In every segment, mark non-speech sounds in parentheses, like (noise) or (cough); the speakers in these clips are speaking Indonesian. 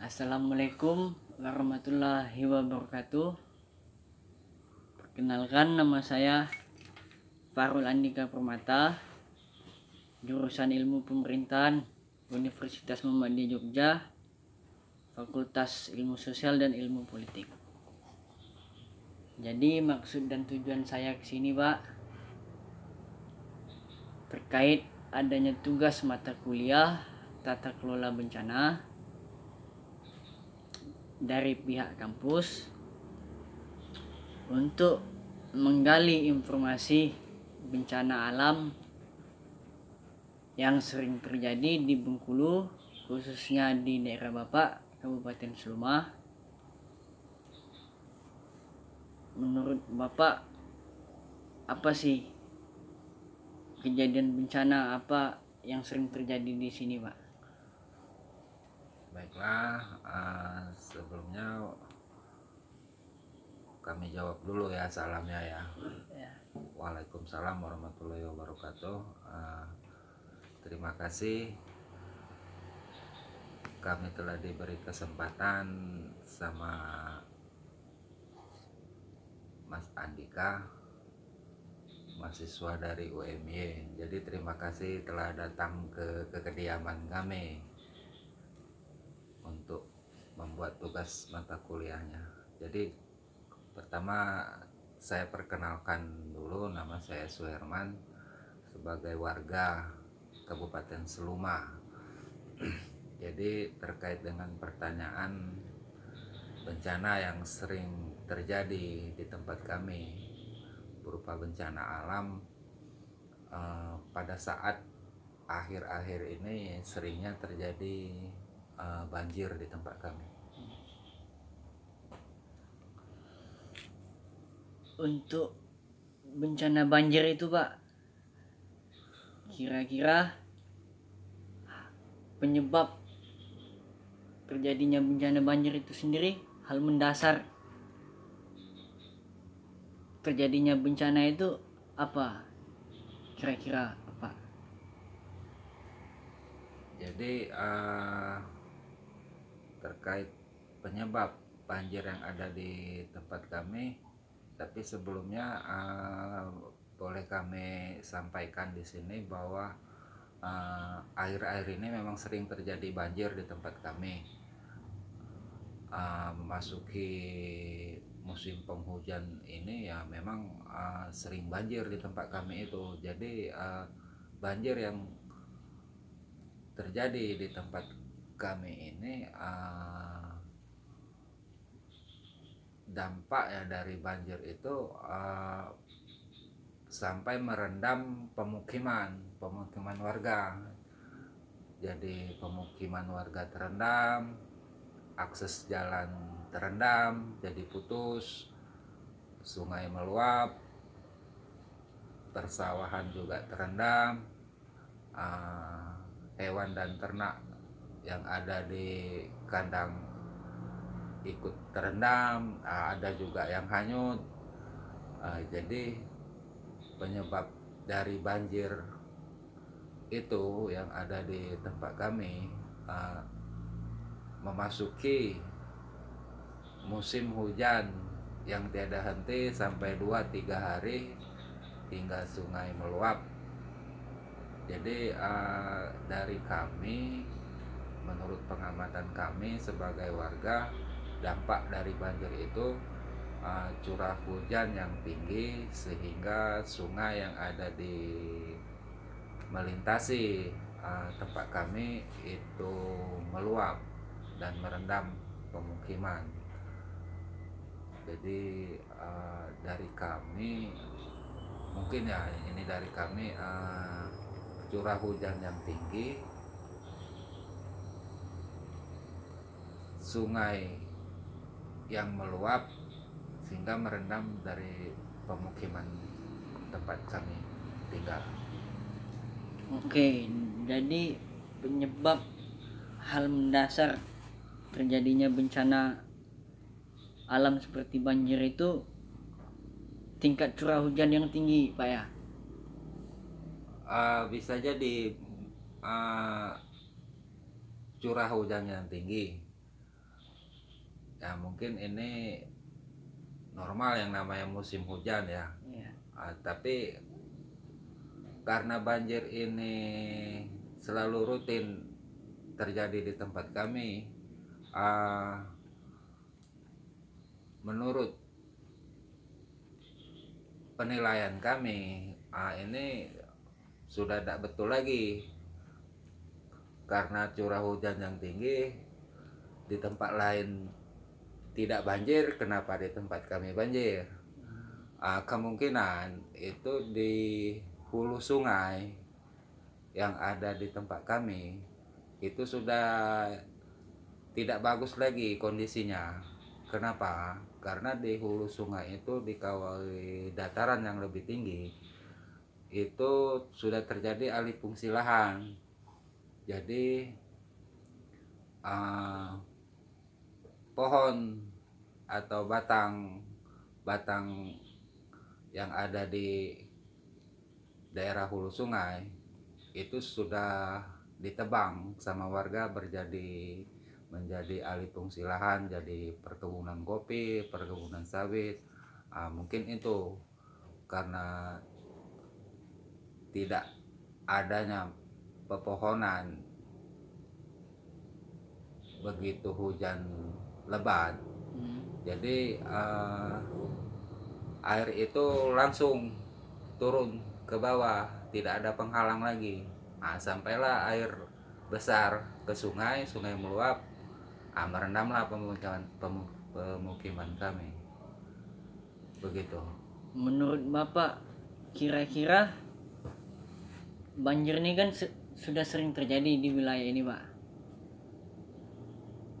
Assalamualaikum warahmatullahi wabarakatuh. Perkenalkan nama saya Farul Andika Permata, jurusan Ilmu Pemerintahan Universitas Muhammadiyah Jogja, Fakultas Ilmu Sosial dan Ilmu Politik. Jadi maksud dan tujuan saya ke sini, Pak, terkait adanya tugas mata kuliah tata kelola bencana dari pihak kampus untuk menggali informasi bencana alam yang sering terjadi di Bengkulu khususnya di daerah Bapak Kabupaten Seluma menurut Bapak apa sih kejadian bencana apa yang sering terjadi di sini Pak Baiklah, uh, sebelumnya kami jawab dulu ya salamnya ya. ya. Waalaikumsalam warahmatullahi wabarakatuh. Uh, terima kasih kami telah diberi kesempatan sama Mas Andika mahasiswa dari UMY. Jadi terima kasih telah datang ke, ke kediaman kami untuk membuat tugas mata kuliahnya. Jadi pertama saya perkenalkan dulu nama saya Suherman sebagai warga Kabupaten Seluma. (clears throat) Jadi terkait dengan pertanyaan bencana yang sering terjadi di tempat kami berupa bencana alam eh, pada saat akhir-akhir ini seringnya terjadi uh, banjir di tempat kami. Untuk bencana banjir itu Pak, kira-kira penyebab terjadinya bencana banjir itu sendiri hal mendasar terjadinya bencana itu apa kira-kira apa jadi uh, terkait penyebab banjir yang ada di tempat kami. Tapi sebelumnya uh, boleh kami sampaikan di sini bahwa air-air uh, ini memang sering terjadi banjir di tempat kami. Uh, memasuki musim penghujan ini ya memang uh, sering banjir di tempat kami itu. Jadi uh, banjir yang terjadi di tempat kami ini uh, dampak ya dari banjir itu uh, sampai merendam pemukiman pemukiman warga. Jadi pemukiman warga terendam akses jalan terendam jadi putus sungai meluap persawahan juga terendam uh, hewan dan ternak yang ada di kandang ikut terendam ah, ada juga yang hanyut. Ah, jadi penyebab dari banjir itu yang ada di tempat kami ah, memasuki musim hujan yang tiada henti sampai 2-3 hari hingga sungai meluap. Jadi dari kami menurut pengamatan kami sebagai warga dampak dari banjir itu uh, curah hujan yang tinggi sehingga sungai yang ada di melintasi uh, tempat kami itu meluap dan merendam pemukiman. Jadi uh, dari kami mungkin ya ini dari kami uh, curah hujan yang tinggi sungai yang meluap sehingga merendam dari pemukiman tempat kami tinggal. Oke, jadi penyebab hal mendasar terjadinya bencana alam seperti banjir itu tingkat curah hujan yang tinggi, Pak ya? Uh, bisa jadi uh, curah hujan yang tinggi ya mungkin ini normal yang namanya musim hujan ya Iya. Ah, tapi karena banjir ini selalu rutin terjadi di tempat kami ah, menurut penilaian kami ah, ini sudah tidak betul lagi karena curah hujan yang tinggi di tempat lain tidak banjir kenapa di tempat kami banjir? Ah, kemungkinan itu di hulu sungai yang ada di tempat kami itu sudah tidak bagus lagi kondisinya. Kenapa? Karena di hulu sungai itu di kawal dataran yang lebih tinggi itu sudah terjadi alih fungsi lahan. Jadi ah, pohon atau batang batang yang ada di daerah hulu sungai itu sudah ditebang sama warga berjadi menjadi alih fungsi lahan jadi perkebunan kopi perkebunan sawit. Ah, mungkin itu karena tidak adanya pepohonan. Begitu hujan lebat. Hmm. jadi eh, air itu langsung turun ke bawah tidak ada penghalang lagi. Nah, sampailah air besar ke sungai sungai meluap. Ah, merendamlah pemukiman pemu- pemukiman kami. Begitu. Menurut Bapak kira-kira banjir ini kan se- sudah sering terjadi di wilayah ini, Pak.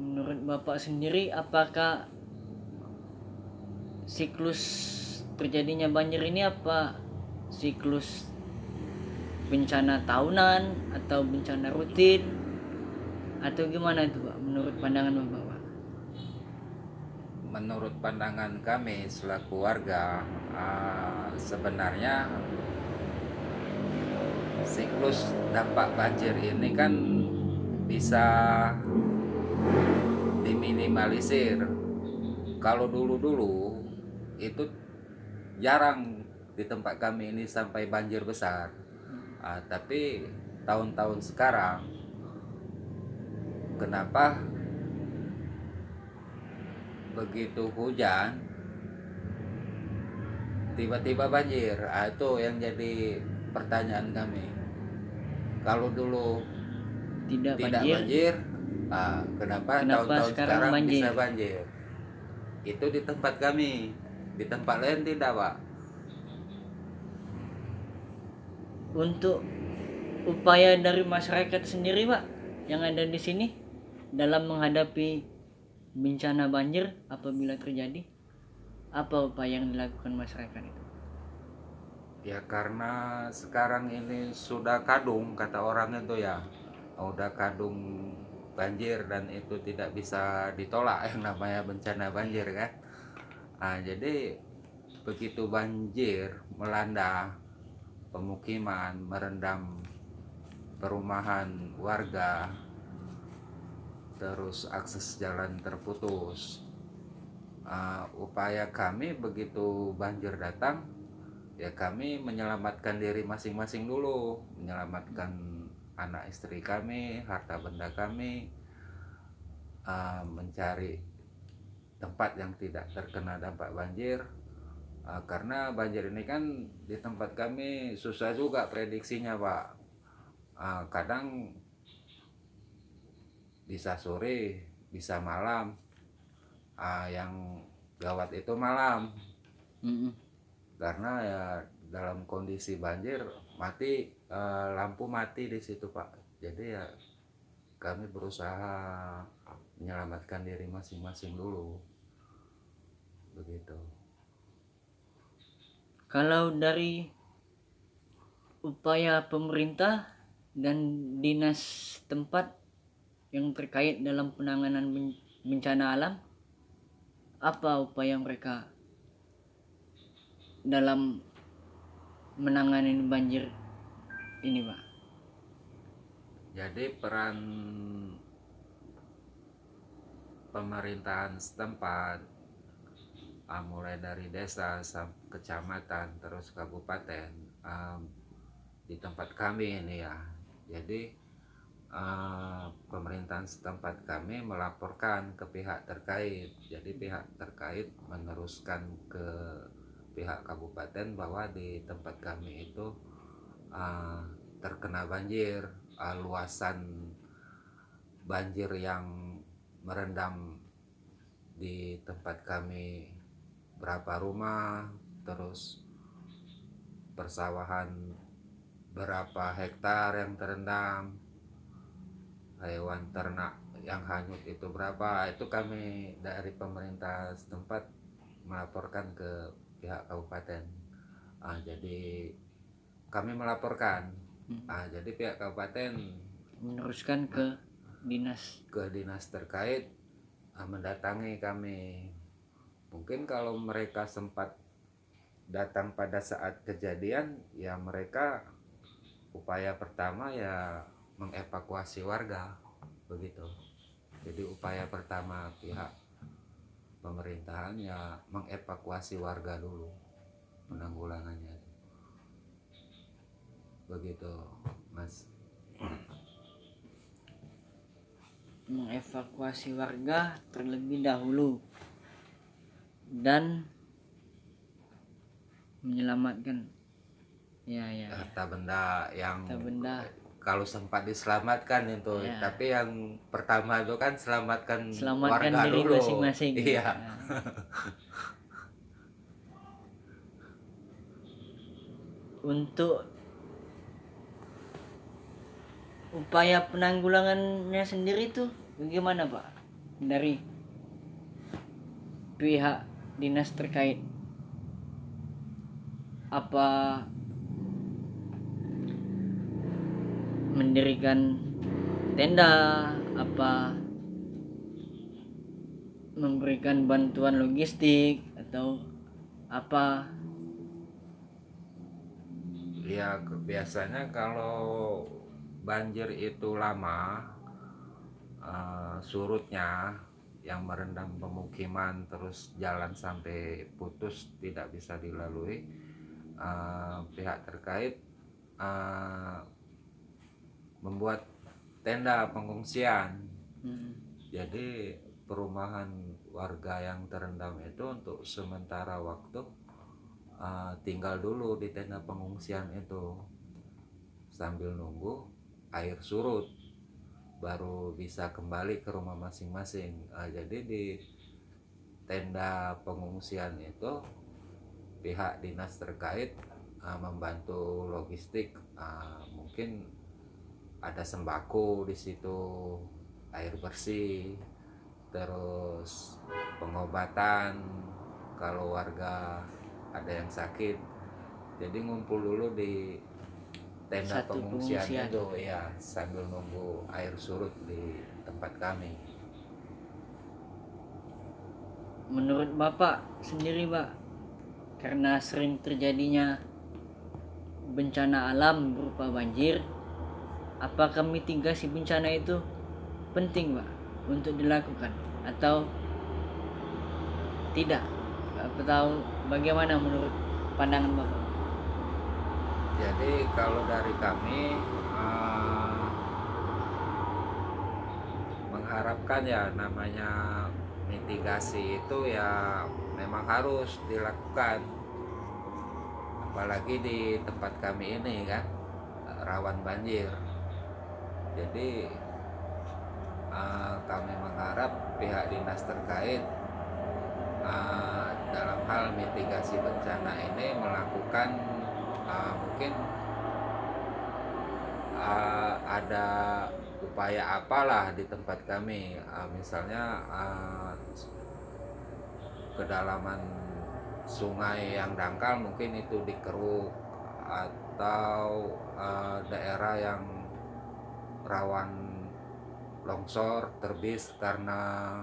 Menurut Bapak sendiri apakah siklus terjadinya banjir ini apa siklus bencana tahunan atau bencana rutin atau gimana itu, Pak? Menurut pandangan Bapak, Pak? menurut pandangan kami selaku warga ah, sebenarnya siklus dampak banjir ini kan bisa diminimalisir. Kalau dulu-dulu itu jarang di tempat kami ini sampai banjir besar. Ah, tapi tahun-tahun sekarang kenapa begitu hujan tiba-tiba banjir? Ah, itu yang jadi pertanyaan kami. Kalau dulu Tidak, tidak banjir. banjir, ah, kenapa, Kenapa tahun-tahun sekarang sekarang, banjir? bisa banjir? Itu di tempat kami. Di tempat lain tidak pak. Untuk upaya dari masyarakat sendiri pak yang ada di sini dalam menghadapi bencana banjir apabila terjadi apa upaya yang dilakukan masyarakat itu? Ya karena sekarang ini sudah kadung kata orang itu ya. Udah kadung banjir dan itu tidak bisa ditolak (laughs) yang namanya bencana banjir kan? Ah, jadi begitu banjir melanda pemukiman merendam perumahan warga terus akses jalan terputus Ah, upaya kami begitu banjir datang ya kami menyelamatkan diri masing-masing dulu menyelamatkan anak istri kami harta benda kami ah, mencari tempat yang tidak terkena dampak banjir. Ah, karena banjir ini kan di tempat kami susah juga prediksinya pak. Ah, kadang bisa sore bisa malam. Ah, yang gawat itu malam. Mm-mm. karena ya dalam kondisi banjir mati eh, lampu mati di situ pak. Jadi ya kami berusaha menyelamatkan diri masing-masing dulu. Begitu. Kalau dari upaya pemerintah dan dinas tempat yang terkait dalam penanganan ben- bencana alam apa upaya mereka dalam menangani banjir ini pak? Jadi peran pemerintahan setempat ah, mulai dari desa sampai kecamatan terus kabupaten ah, di tempat kami ini ya. Jadi ah, pemerintahan setempat kami melaporkan ke pihak terkait. Jadi pihak terkait meneruskan ke pihak kabupaten bahwa di tempat kami itu ah, terkena banjir ah, luasan banjir yang merendam di tempat kami berapa rumah terus persawahan berapa hektar yang terendam hewan ternak yang hanyut itu berapa itu kami dari pemerintah setempat melaporkan ke pihak kabupaten Ah, jadi kami melaporkan Hmm. Ah, jadi pihak kabupaten meneruskan ke dinas ke dinas terkait ah, mendatangi kami. Mungkin kalau mereka sempat datang pada saat kejadian, ya mereka upaya pertama ya mengevakuasi warga begitu. Jadi upaya pertama pihak pemerintahan ya mengevakuasi warga dulu penanggulangannya. Begitu, Mas. mengevakuasi warga terlebih dahulu dan menyelamatkan ya ya, ya. harta benda yang Harta benda. Kalau sempat diselamatkan itu. Ya. tapi yang pertama itu kan selamatkan, selamatkan warga diri dulu. masing-masing. Iya. Ya. (laughs) untuk upaya penanggulangannya sendiri tuh bagaimana pak? Dari pihak dinas terkait. Apa mendirikan tenda apa memberikan bantuan logistik atau apa? Ya biasanya kalau banjir itu lama eh, surutnya yang merendam pemukiman terus jalan sampai putus tidak bisa dilalui eh, pihak terkait eh, membuat tenda pengungsian. Hmm, Jadi perumahan warga yang terendam itu untuk sementara waktu uh, tinggal dulu di tenda pengungsian itu. Sambil nunggu air surut baru bisa kembali ke rumah masing-masing. Uh, jadi di tenda pengungsian itu pihak dinas terkait uh, membantu logistik. Uh, mungkin ada sembako di situ air bersih terus pengobatan kalau warga ada yang sakit jadi ngumpul dulu di tenda Satu pengungsian, pengungsian. itu ya sambil nunggu air surut di tempat kami menurut bapak sendiri pak karena sering terjadinya bencana alam berupa banjir apakah mitigasi bencana itu penting pak untuk dilakukan? Atau tidak? Atau bagaimana menurut pandangan bapak? Jadi kalau dari kami eh, mengharapkan ya namanya mitigasi itu ya memang harus dilakukan. Apalagi di tempat kami ini kan rawan banjir jadi eh, kami mengharap pihak dinas terkait eh, dalam hal mitigasi bencana ini melakukan eh, mungkin eh, ada upaya apalah di tempat kami. Eh, misalnya eh, kedalaman sungai yang dangkal mungkin itu dikeruk atau eh, daerah yang rawan longsor terbis karena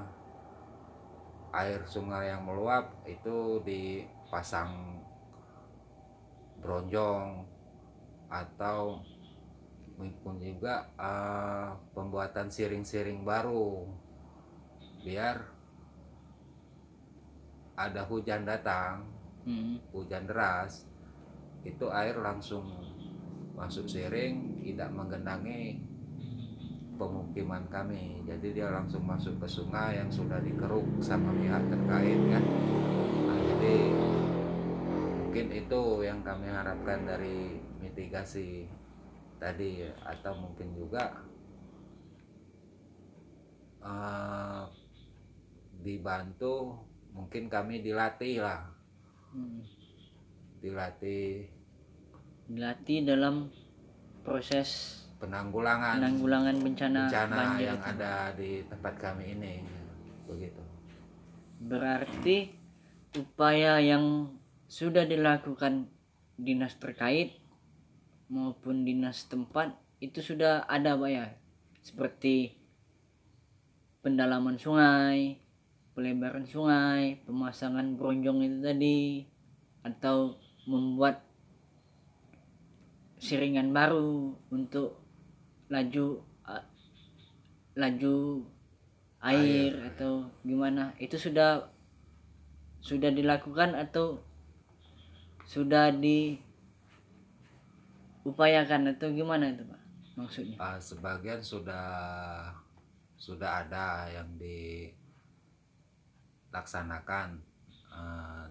air sungai yang meluap itu dipasang bronjong atau mungkin juga eh, pembuatan siring-siring baru biar ada hujan datang Mm. hujan deras itu air langsung masuk siring tidak menggenangi pemukiman kami. Jadi dia langsung masuk ke sungai yang sudah dikeruk sama pihak terkait kan nah, jadi mungkin itu yang kami harapkan dari mitigasi tadi atau mungkin juga eh, dibantu mungkin kami dilatih lah. Mm. dilatih. Dilatih dalam proses penanggulangan penanggulangan bencana, bencana banjir yang itu. ada di tempat kami ini begitu Berarti upaya yang sudah dilakukan dinas terkait maupun dinas tempat itu sudah ada Pak ya? Seperti pendalaman sungai, pelebaran sungai, pemasangan bronjong itu tadi atau membuat siringan baru untuk laju a- laju air Air. atau gimana. Itu sudah sudah dilakukan atau sudah diupayakan atau gimana itu pak? Maksudnya? Ah, sebagian sudah sudah ada yang dilaksanakan. Ah,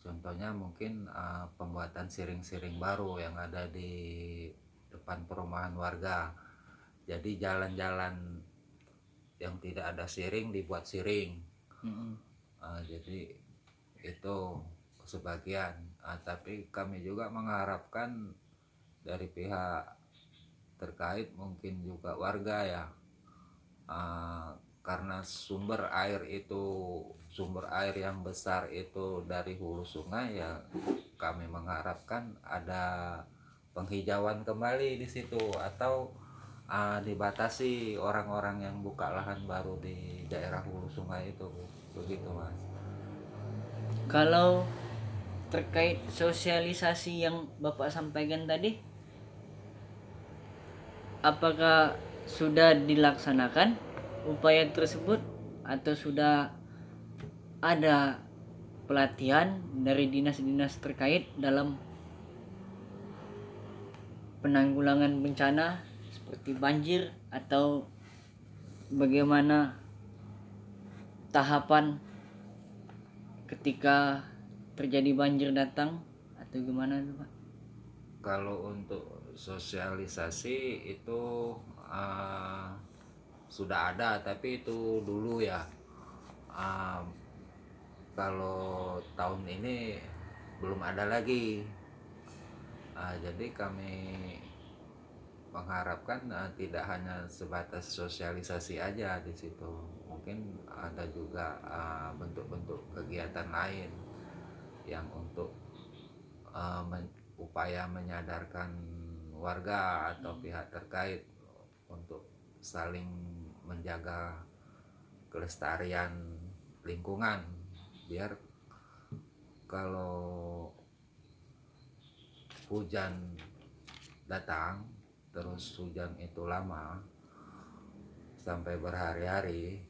contohnya mungkin ah, pembuatan siring-siring baru yang ada di depan perumahan warga. Jadi jalan-jalan yang tidak ada siring dibuat siring. Mm-mm. Ah, jadi itu sebagian. Ah, tapi kami juga mengharapkan dari pihak terkait mungkin juga warga ya. Ah, karena sumber air itu sumber air yang besar itu dari hulu sungai ya kami mengharapkan ada penghijauan kembali di situ atau ah, dibatasi orang-orang yang buka lahan baru di daerah hulu sungai itu begitu mas. Kalau terkait sosialisasi yang bapak sampaikan tadi apakah sudah dilaksanakan upaya tersebut atau sudah ada pelatihan dari dinas-dinas terkait dalam penanggulangan bencana seperti banjir atau bagaimana tahapan ketika terjadi banjir datang atau gimana pak? kalau untuk sosialisasi itu ah, sudah ada tapi itu dulu ya Ah, kalau tahun ini belum ada lagi Ah, jadi kami mengharapkan ah, tidak hanya sebatas sosialisasi aja di situ. Mungkin ada juga ah, bentuk-bentuk kegiatan lain yang untuk ah, men- upaya menyadarkan warga atau pihak terkait untuk saling menjaga kelestarian lingkungan. Biar kalau hujan datang terus hujan itu lama sampai berhari-hari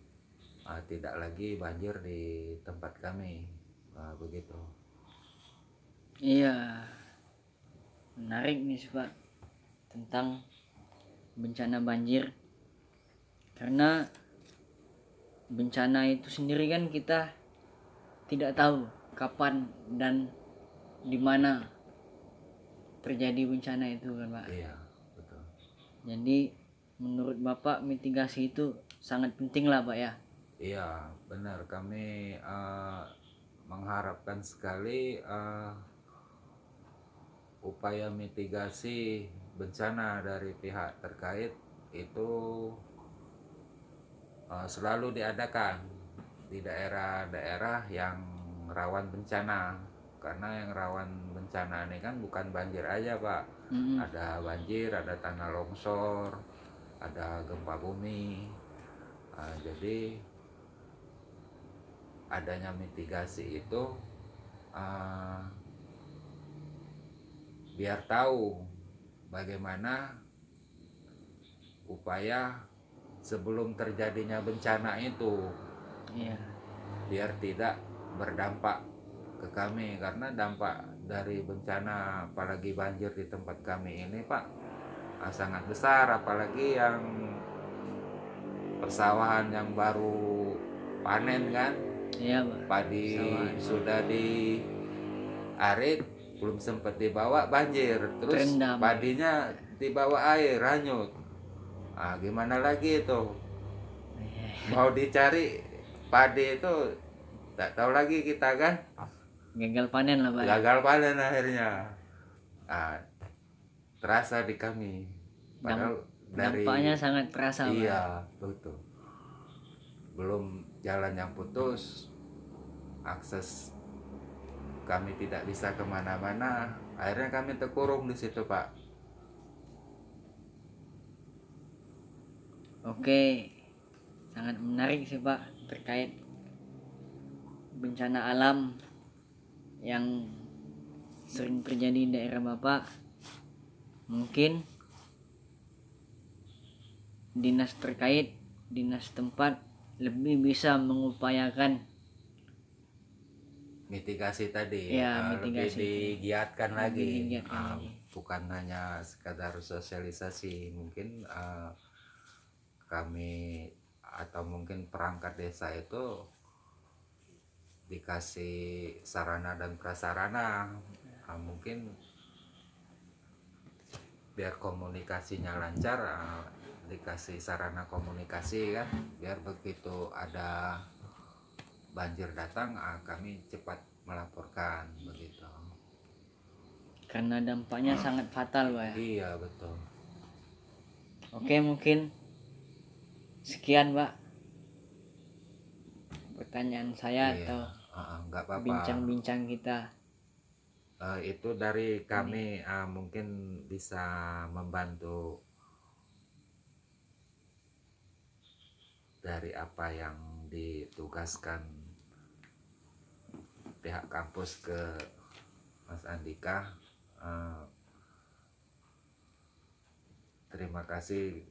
ah, tidak lagi banjir di tempat kami. Ah, begitu. Iya, menarik nih pak tentang bencana banjir. Karena bencana itu sendiri kan kita tidak tahu kapan dan di mana terjadi bencana itu kan pak. iya betul Jadi menurut bapak mitigasi itu sangat penting lah pak ya. Iya, benar. Kami eh, mengharapkan sekali eh, upaya mitigasi bencana dari pihak terkait itu eh, selalu diadakan di daerah-daerah yang rawan bencana. Karena yang rawan bencana ini kan bukan banjir aja, Pak. Mm-mm. Ada banjir, ada tanah longsor, ada gempa bumi. Ah, jadi adanya mitigasi itu ah, biar tahu bagaimana upaya sebelum terjadinya bencana itu Iya. biar tidak berdampak ke kami karena dampak dari bencana apalagi banjir di tempat kami ini Pak ah, sangat besar apalagi yang persawahan yang baru panen kan Iya, Pak. padi Persawahan. sudah di arit belum sempat dibawa banjir terus Terendam. padinya dibawa air hanyut ah gimana lagi itu Iya. mau dicari padi itu tak tahu lagi kita kan Gagal panen lah, Pak. gagal panen akhirnya. Ah, terasa di kami. Padahal dari Dampaknya sangat terasa, Pak. iya betul. Belum jalan yang putus akses kami tidak bisa ke mana-mana. Akhirnya kami terkurung di situ pak. Oke, sangat menarik sih Pak terkait bencana alam yang sering terjadi di daerah Bapak. Mungkin dinas terkait, dinas tempat lebih bisa mengupayakan mitigasi tadi ah, lebih mitigasi. digiatkan Lebih lagi digiatkan lagi. bukan hanya sekadar sosialisasi mungkin ah, kami atau mungkin perangkat desa itu dikasih sarana dan prasarana Ah, mungkin biar komunikasinya lancar ah, dikasih sarana komunikasi kan biar begitu ada banjir datang ah, kami cepat melaporkan begitu karena dampaknya sangat fatal Pak. ya. iya betul Oke, mungkin sekian Pak pertanyaan saya Iya. atau Ah, nggak apa-apa. Bincang-bincang kita. Eh, itu dari kami ah, mungkin bisa membantu dari apa yang ditugaskan pihak kampus ke Mas Andika. Eh, terima kasih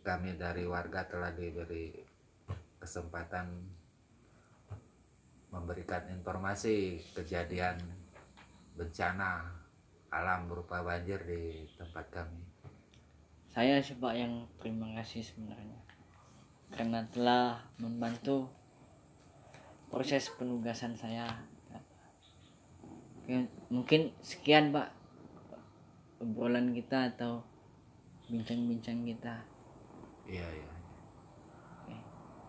kami dari warga telah diberi kesempatan memberikan informasi kejadian bencana alam berupa banjir di tempat kami. Saya Pak yang terima kasih sebenarnya karena telah membantu proses penugasan saya. Oke, mungkin sekian Pak obrolan kita atau bincang-bincang kita. Iya, iya.